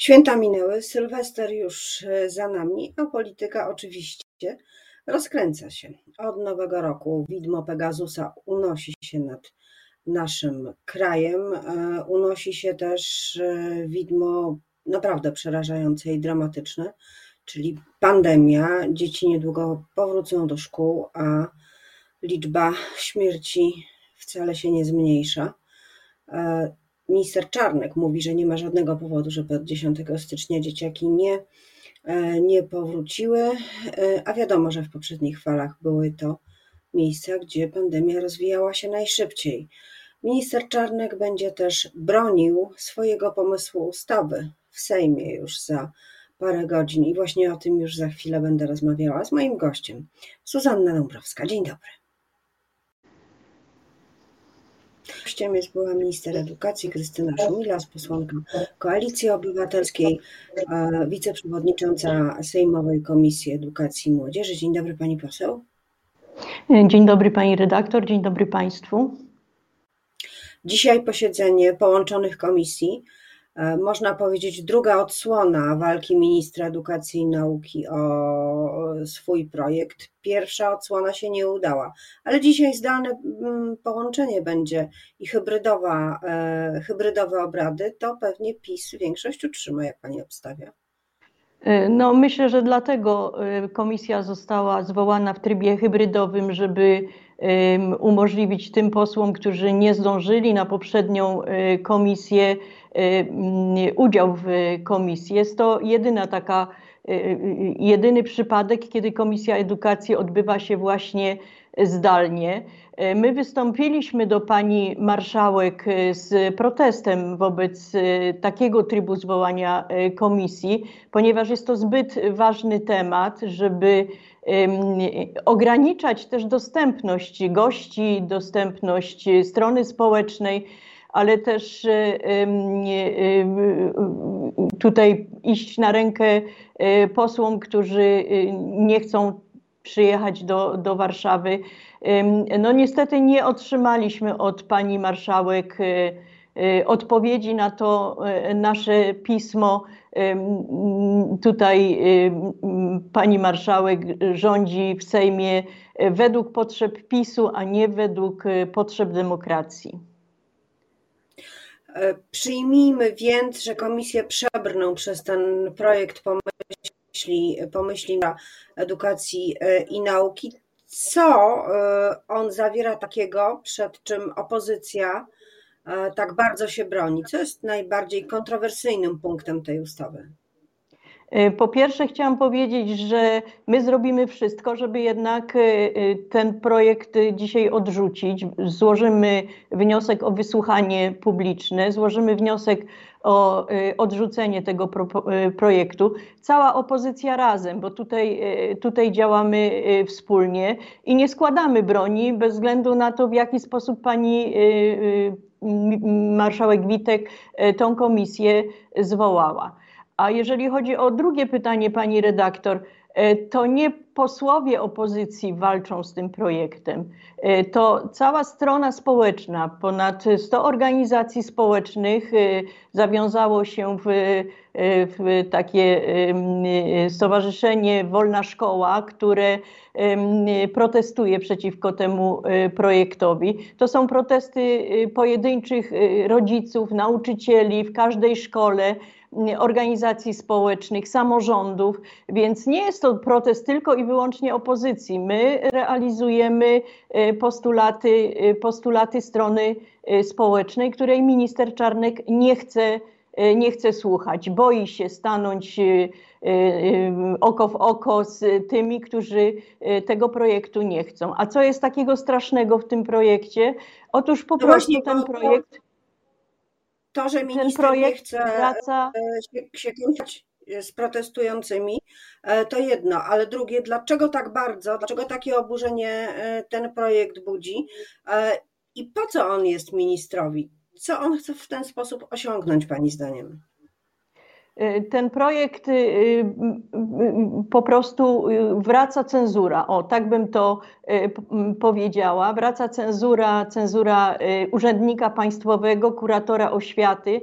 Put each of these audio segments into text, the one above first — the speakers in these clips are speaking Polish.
Święta minęły, Sylwester już e, za nami, a polityka oczywiście rozkręca się. Od nowego roku widmo Pegasusa unosi się nad naszym krajem. E, unosi się też e, widmo naprawdę przerażające i dramatyczne, czyli pandemia. Dzieci niedługo powrócą do szkół, a liczba śmierci wcale się nie zmniejsza. Minister Czarnek mówi, że nie ma żadnego powodu, żeby od 10 stycznia dzieciaki nie, e, nie powróciły, e, a wiadomo, że w poprzednich falach były to miejsca, gdzie pandemia rozwijała się najszybciej. Minister Czarnek będzie też bronił swojego pomysłu ustawy w Sejmie już za parę godzin i właśnie o tym już za chwilę będę rozmawiała z moim gościem, Suzanna Dąbrowska. Dzień dobry. Gościem jest była minister edukacji Krystyna Szumilas, posłanka Koalicji Obywatelskiej, wiceprzewodnicząca Sejmowej Komisji Edukacji i Młodzieży. Dzień dobry pani poseł. Dzień dobry pani redaktor, dzień dobry państwu. Dzisiaj posiedzenie połączonych komisji można powiedzieć, druga odsłona walki ministra edukacji i nauki o swój projekt. Pierwsza odsłona się nie udała, ale dzisiaj zdalne mm, połączenie będzie i hybrydowa, e, hybrydowe obrady, to pewnie PiS większość utrzyma, jak pani obstawia. E, no, myślę, że dlatego komisja została zwołana w trybie hybrydowym, żeby umożliwić tym posłom, którzy nie zdążyli na poprzednią komisję, Y, udział w komisji. Jest to jedyna taka, y, y, jedyny przypadek, kiedy Komisja Edukacji odbywa się właśnie zdalnie. My wystąpiliśmy do pani marszałek z protestem wobec takiego trybu zwołania komisji, ponieważ jest to zbyt ważny temat, żeby ograniczać też dostępność gości, dostępność strony społecznej ale też e, e, tutaj iść na rękę posłom, którzy nie chcą przyjechać do, do Warszawy. No niestety nie otrzymaliśmy od pani marszałek odpowiedzi na to nasze pismo. Tutaj pani marszałek rządzi w Sejmie według potrzeb PiSu, a nie według potrzeb demokracji. E, przyjmijmy więc, że komisje przebrną przez ten projekt pomyśli, pomyśli edukacji e, i nauki. Co e, on zawiera takiego, przed czym opozycja tak bardzo się broni? Co jest najbardziej kontrowersyjnym punktem tej ustawy? Y, po pierwsze, chciałam powiedzieć, że my zrobimy wszystko, żeby jednak y, y, ten projekt dzisiaj odrzucić. Złożymy wniosek o wysłuchanie publiczne, złożymy wniosek o odrzucenie tego pro, projektu. Cała opozycja razem, bo tutaj, tutaj działamy wspólnie i nie składamy broni bez względu na to, w jaki sposób pani marszałek Witek tą komisję zwołała. A jeżeli chodzi o drugie pytanie, pani redaktor, e, to nie posłowie opozycji walczą z tym projektem. E, to cała strona społeczna, ponad 100 organizacji społecznych e, zawiązało się w, w takie stowarzyszenie Wolna Szkoła, które protestuje przeciwko temu projektowi. To są protesty pojedynczych rodziców, nauczycieli w każdej szkole organizacji społecznych, samorządów, więc nie jest to protest tylko i wyłącznie opozycji. My realizujemy e, postulaty, e, postulaty strony e, społecznej, której minister Czarnek nie chce, nie chce słuchać. Boi się stanąć oko w oko z tymi, którzy tego projektu nie chcą. A co jest takiego strasznego w tym projekcie? Otóż po no prostu ten projekt to, że minister nie chce wraca... Się, kończyć z protestującymi, e, to jedno, ale drugie, dlaczego tak bardzo, dlaczego takie oburzenie e, ten projekt budzi i po co on jest ministrowi? Co on chce w ten sposób osiągnąć, Pani zdaniem? Y, ten projekt y, y, po prostu wraca cenzura. O, tak bym to powiedziała. Wraca cenzura, cenzura urzędnika państwowego, kuratora oświaty,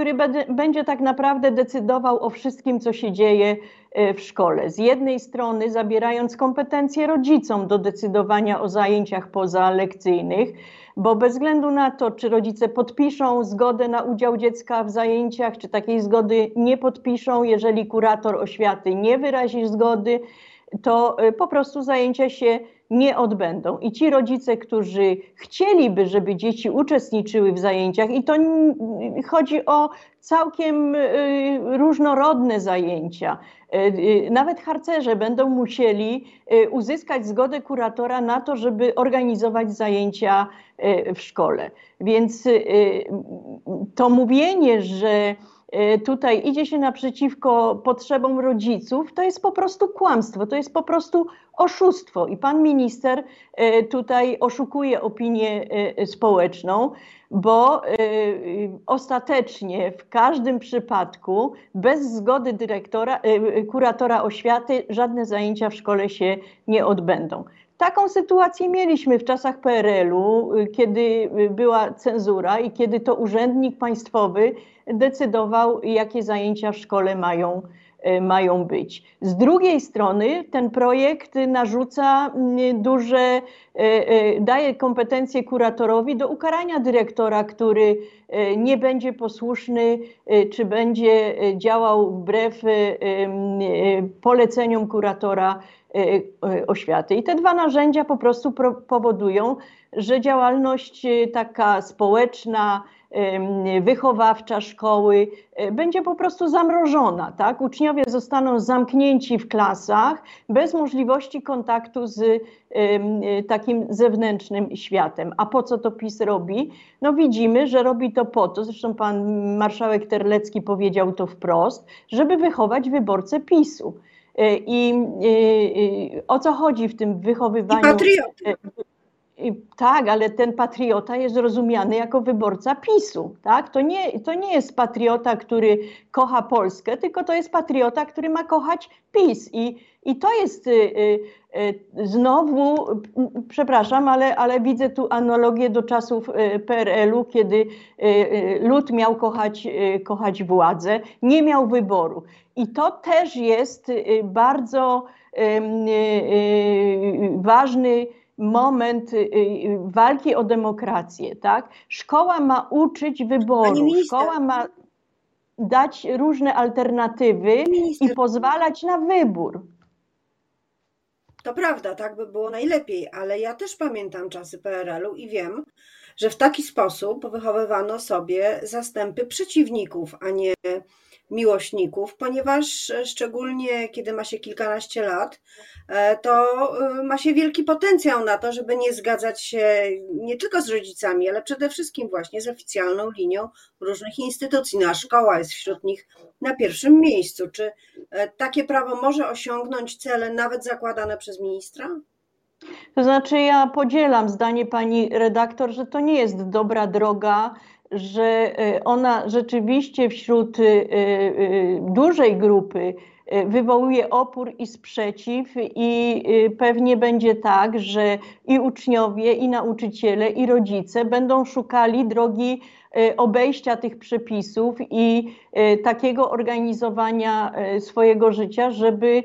który będzie tak naprawdę decydował o wszystkim, co się dzieje w szkole. Z jednej strony zabierając kompetencje rodzicom do decydowania o zajęciach pozalekcyjnych, bo bez względu na to, czy rodzice podpiszą zgodę na udział dziecka w zajęciach, czy takiej zgody nie podpiszą, jeżeli kurator oświaty nie wyrazi zgody, to y, po prostu zajęcia się nie odbędą. I ci rodzice, którzy chcieliby, żeby dzieci uczestniczyły w zajęciach, i to chodzi o całkiem y, różnorodne zajęcia, y, nawet harcerze będą musieli uzyskać zgodę kuratora na to, żeby organizować zajęcia w szkole. Więc to mówienie, że tutaj idzie się naprzeciwko potrzebom rodziców, to jest po prostu kłamstwo, to jest po prostu oszustwo. I pan minister e, tutaj oszukuje opinię e, społeczną, bo ostatecznie w każdym przypadku bez zgody dyrektora, kuratora oświaty żadne zajęcia w szkole się nie odbędą. Taką sytuację mieliśmy w czasach PRL-u, kiedy była cenzura i kiedy to urzędnik państwowy decydował, jakie zajęcia w szkole mają, e, mają być. Z drugiej strony ten projekt narzuca duże, daje kompetencje kuratorowi do ukarania dyrektora, który nie będzie posłuszny, czy będzie działał wbrew poleceniom kuratora oświaty. I te dwa narzędzia po prostu powodują, że działalność taka społeczna, wychowawcza szkoły będzie po prostu zamrożona. Tak? Uczniowie zostaną zamknięci w klasach bez możliwości kontaktu z takim zewnętrznym światem. A po co to PiS robi? No widzimy, że robi to po to, zresztą pan marszałek Terlecki powiedział to wprost, żeby wychować wyborcę PiSu. E, I, i, o co chodzi w tym wychowywaniu? I tak, ale ten patriota jest rozumiany jako wyborca PiSu. Tak? To, nie, to nie jest patriota, który kocha Polskę, tylko to jest patriota, który ma kochać PiS. I, i to jest y, y, y, znowu, przepraszam, ale, ale widzę tu analogię do czasów y, PRL-u, kiedy y, y, lud miał kochać, kochać władzę, nie miał wyboru. I to też jest bardzo ważny moment y, y, walki o demokrację, tak? Szkoła ma uczyć wyboru, szkoła ma dać różne alternatywy i pozwalać na wybór. To prawda, tak by było najlepiej, ale ja też pamiętam czasy PRL-u i wiem, że w taki sposób wychowywano sobie zastępy przeciwników, a nie miłośników, ponieważ e, szczególnie kiedy ma się kilkanaście lat, e, to e, ma się wielki potencjał na to, żeby nie zgadzać się nie tylko z rodzicami, ale przede wszystkim właśnie z oficjalną linią różnych instytucji. No, a szkoła jest wśród nich na pierwszym miejscu. Czy takie prawo może osiągnąć cele nawet zakładane przez ministra? To znaczy, ja podzielam zdanie pani redaktor, że to nie jest dobra droga że e, ona rzeczywiście wśród e, e, dużej grupy wywołuje opór i sprzeciw, i pewnie będzie tak, że i uczniowie, i nauczyciele, i rodzice będą szukali drogi obejścia tych przepisów i takiego organizowania swojego życia, żeby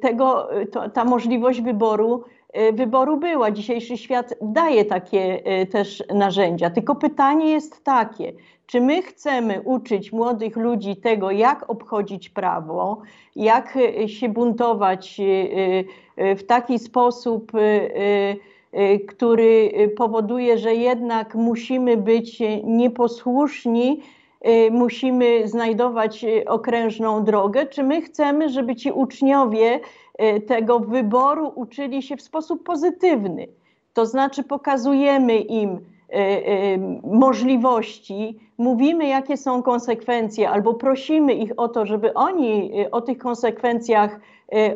tego, ta możliwość wyboru wyboru była. Dzisiejszy świat daje takie e, też narzędzia. Tylko pytanie jest takie, czy my chcemy uczyć młodych ludzi tego, jak obchodzić prawo, jak e, się buntować w taki sposób, który powoduje, że jednak musimy być nieposłuszni, musimy znajdować okrężną drogę, czy my chcemy, żeby ci uczniowie E, tego wyboru uczyli się w sposób pozytywny. To znaczy pokazujemy im możliwości, mówimy, jakie są konsekwencje, albo prosimy ich o to, żeby oni o tych konsekwencjach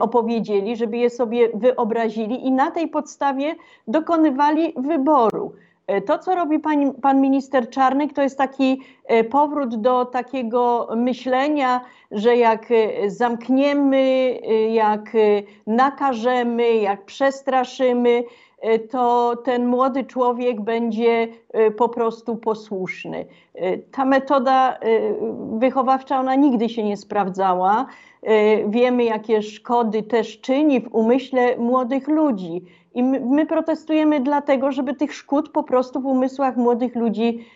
opowiedzieli, żeby je sobie wyobrazili i na tej podstawie dokonywali wyboru. E, to, co robi pan, pan minister Czarnek, to jest taki e, powrót do takiego myślenia, że jak e, zamkniemy, jak nakażemy, jak przestraszymy, to ten młody człowiek będzie po prostu posłuszny. Ta metoda wychowawcza, ona nigdy się nie sprawdzała. Wiemy, jakie szkody też czyni w umyśle młodych ludzi. I my, my protestujemy dlatego, żeby tych szkód po prostu w umysłach młodych ludzi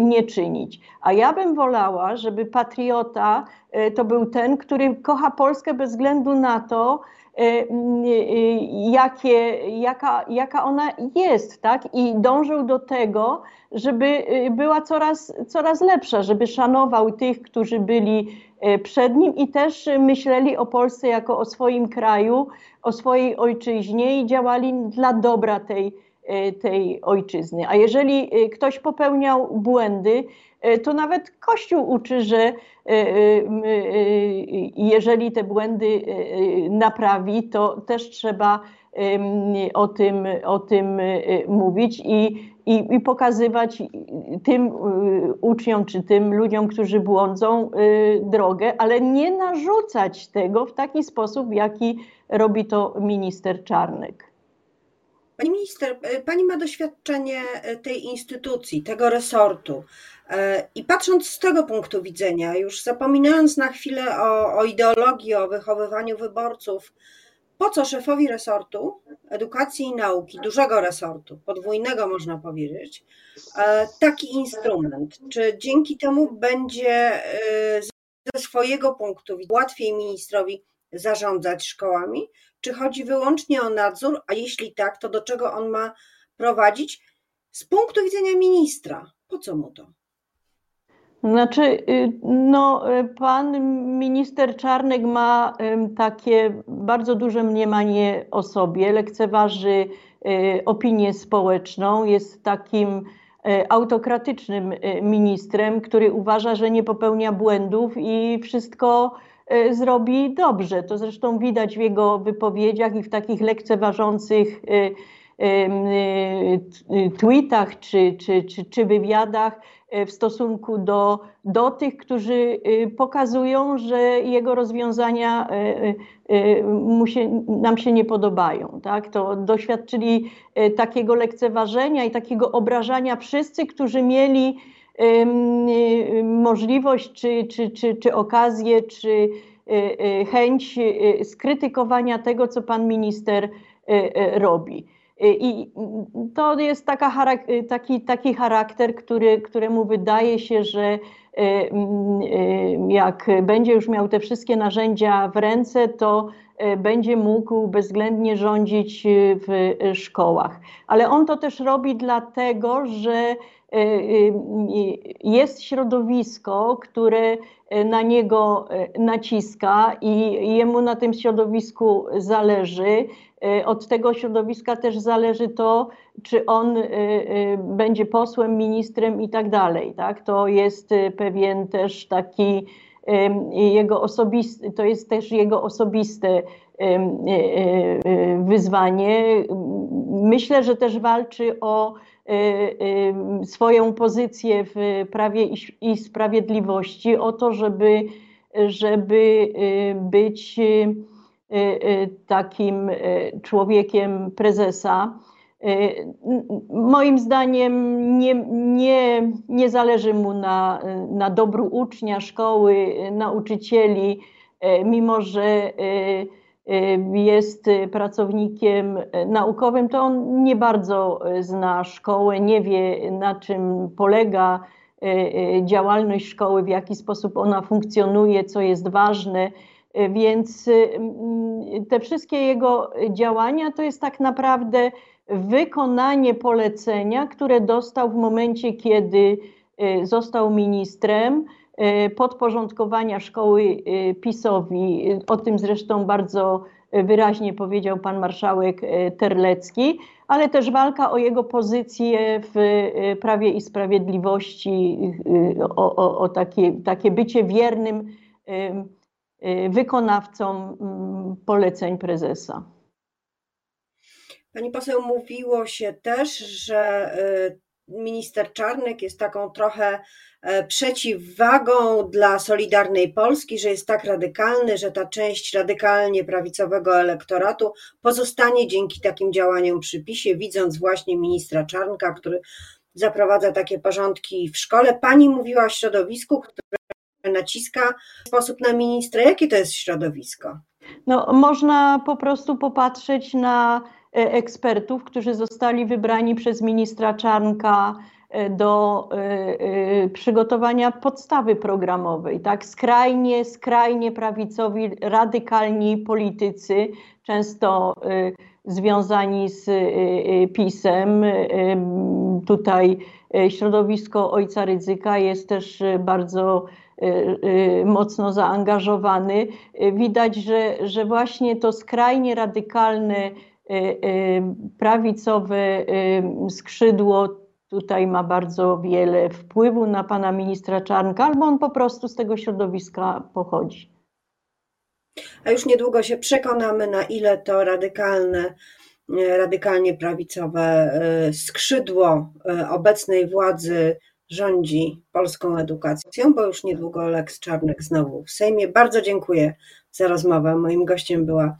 nie czynić. A ja bym wolała, żeby patriota e, to był ten, który kocha Polskę bez względu na to, e, jakie, jaka, jaka ona jest, tak? I dążył do tego, żeby była coraz, coraz lepsza, żeby szanował tych, którzy byli przed nim i też myśleli o Polsce jako o swoim kraju, o swojej ojczyźnie i działali dla dobra tej, E, tej ojczyzny. A jeżeli e, ktoś popełniał błędy, e, to nawet Kościół uczy, że jeżeli te błędy naprawi, to też trzeba o tym, o tym mówić i, i, i pokazywać tym uczniom czy tym ludziom, którzy błądzą drogę, ale nie narzucać tego w taki sposób, jaki robi to minister Czarnek. Pani minister, e, pani ma doświadczenie e, tej instytucji, tego resortu. E, I patrząc z tego punktu widzenia, już zapominając na chwilę o, o ideologii, o wychowywaniu wyborców, po co szefowi resortu edukacji i nauki, dużego resortu, podwójnego można powiedzieć, taki instrument? Czy dzięki temu będzie ze swojego punktu widzenia łatwiej ministrowi zarządzać szkołami? Czy chodzi wyłącznie o nadzór, a jeśli tak, to do czego on ma prowadzić z punktu widzenia ministra? Po co mu to? Znaczy, y, no, pan minister Czarnek ma takie bardzo duże mniemanie o sobie, lekceważy y, opinię społeczną, jest takim y, autokratycznym ministrem, który uważa, że nie popełnia błędów i wszystko Y, zrobi dobrze. To zresztą widać w jego wypowiedziach i w takich lekceważących y, y, tweetach czy, czy, czy, czy wywiadach w stosunku do, do tych, którzy pokazują, że jego rozwiązania się, nam się nie podobają. Tak? To doświadczyli takiego lekceważenia i takiego obrażania wszyscy, którzy mieli możliwość, czy, czy, czy, czy okazję, czy y, y, chęć y, skrytykowania tego, co pan minister robi. I to jest taka, taki, taki charakter, który, któremu wydaje się, że jak będzie już miał te wszystkie narzędzia w ręce, to będzie mógł bezwzględnie rządzić w szkołach. Ale on to też robi dlatego, że Y, y, jest środowisko, które na niego y, naciska i jemu na tym środowisku zależy. Od tego środowiska też zależy to, czy on będzie posłem, ministrem i tak dalej. Tak? To jest pewien też taki jego osobisty, to jest też jego osobiste wyzwanie. Myślę, że też walczy o Y, y, swoją pozycję w Prawie i Sprawiedliwości, o to, żeby, żeby y, być takim człowiekiem prezesa. Moim zdaniem nie, nie, nie zależy mu na, na dobru ucznia, szkoły, nauczycieli, mimo że jest pracownikiem naukowym, to on nie bardzo zna szkołę, nie wie na czym polega działalność szkoły, w jaki sposób ona funkcjonuje, co jest ważne. Więc te wszystkie jego działania to jest tak naprawdę wykonanie polecenia, które dostał w momencie, kiedy e, został ministrem E, podporządkowania szkoły e, PiSowi. O tym zresztą bardzo wyraźnie powiedział pan marszałek Terlecki, ale też walka o jego pozycję w Prawie i Sprawiedliwości, o, o, o takie, takie bycie wiernym wykonawcą poleceń prezesa. Pani poseł, mówiło się też, że minister Czarnek jest taką trochę e, przeciwwagą dla Solidarnej Polski, że jest tak radykalny, że ta część radykalnie prawicowego elektoratu pozostanie dzięki takim działaniom przy PiSie, widząc właśnie ministra Czarnka, który zaprowadza takie porządki w szkole. Pani mówiła o środowisku, które naciska w sposób na ministra. Jakie to jest środowisko? No, można po prostu popatrzeć na ekspertów, którzy zostali wybrani przez ministra Czarnka e, do e, przygotowania podstawy programowej. Tak, skrajnie, skrajnie prawicowi, radykalni politycy, często związani z PiSem. Tutaj środowisko ojca Rydzyka jest też bardzo mocno zaangażowany. Widać, że, że właśnie to skrajnie radykalne prawicowe skrzydło tutaj ma bardzo wiele wpływu na pana ministra Czarnka, albo on po prostu z tego środowiska pochodzi. A już niedługo się przekonamy, na ile to radykalne, radykalnie prawicowe skrzydło obecnej władzy rządzi polską edukacją, bo już niedługo Lex Czarnek znowu w Sejmie. Bardzo dziękuję za rozmowę. Moim gościem była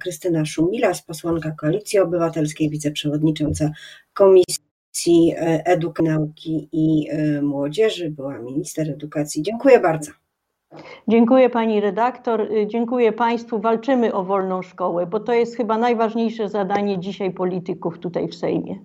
Krystyna Szumilas, posłanka Koalicji Obywatelskiej, wiceprzewodnicząca Komisji e, Edukacji, Nauki i e, Młodzieży, była minister edukacji. Dziękuję bardzo. Dziękuję pani redaktor, dziękuję państwu. Walczymy o wolną szkołę, bo to jest chyba najważniejsze zadanie dzisiaj polityków tutaj w Sejmie.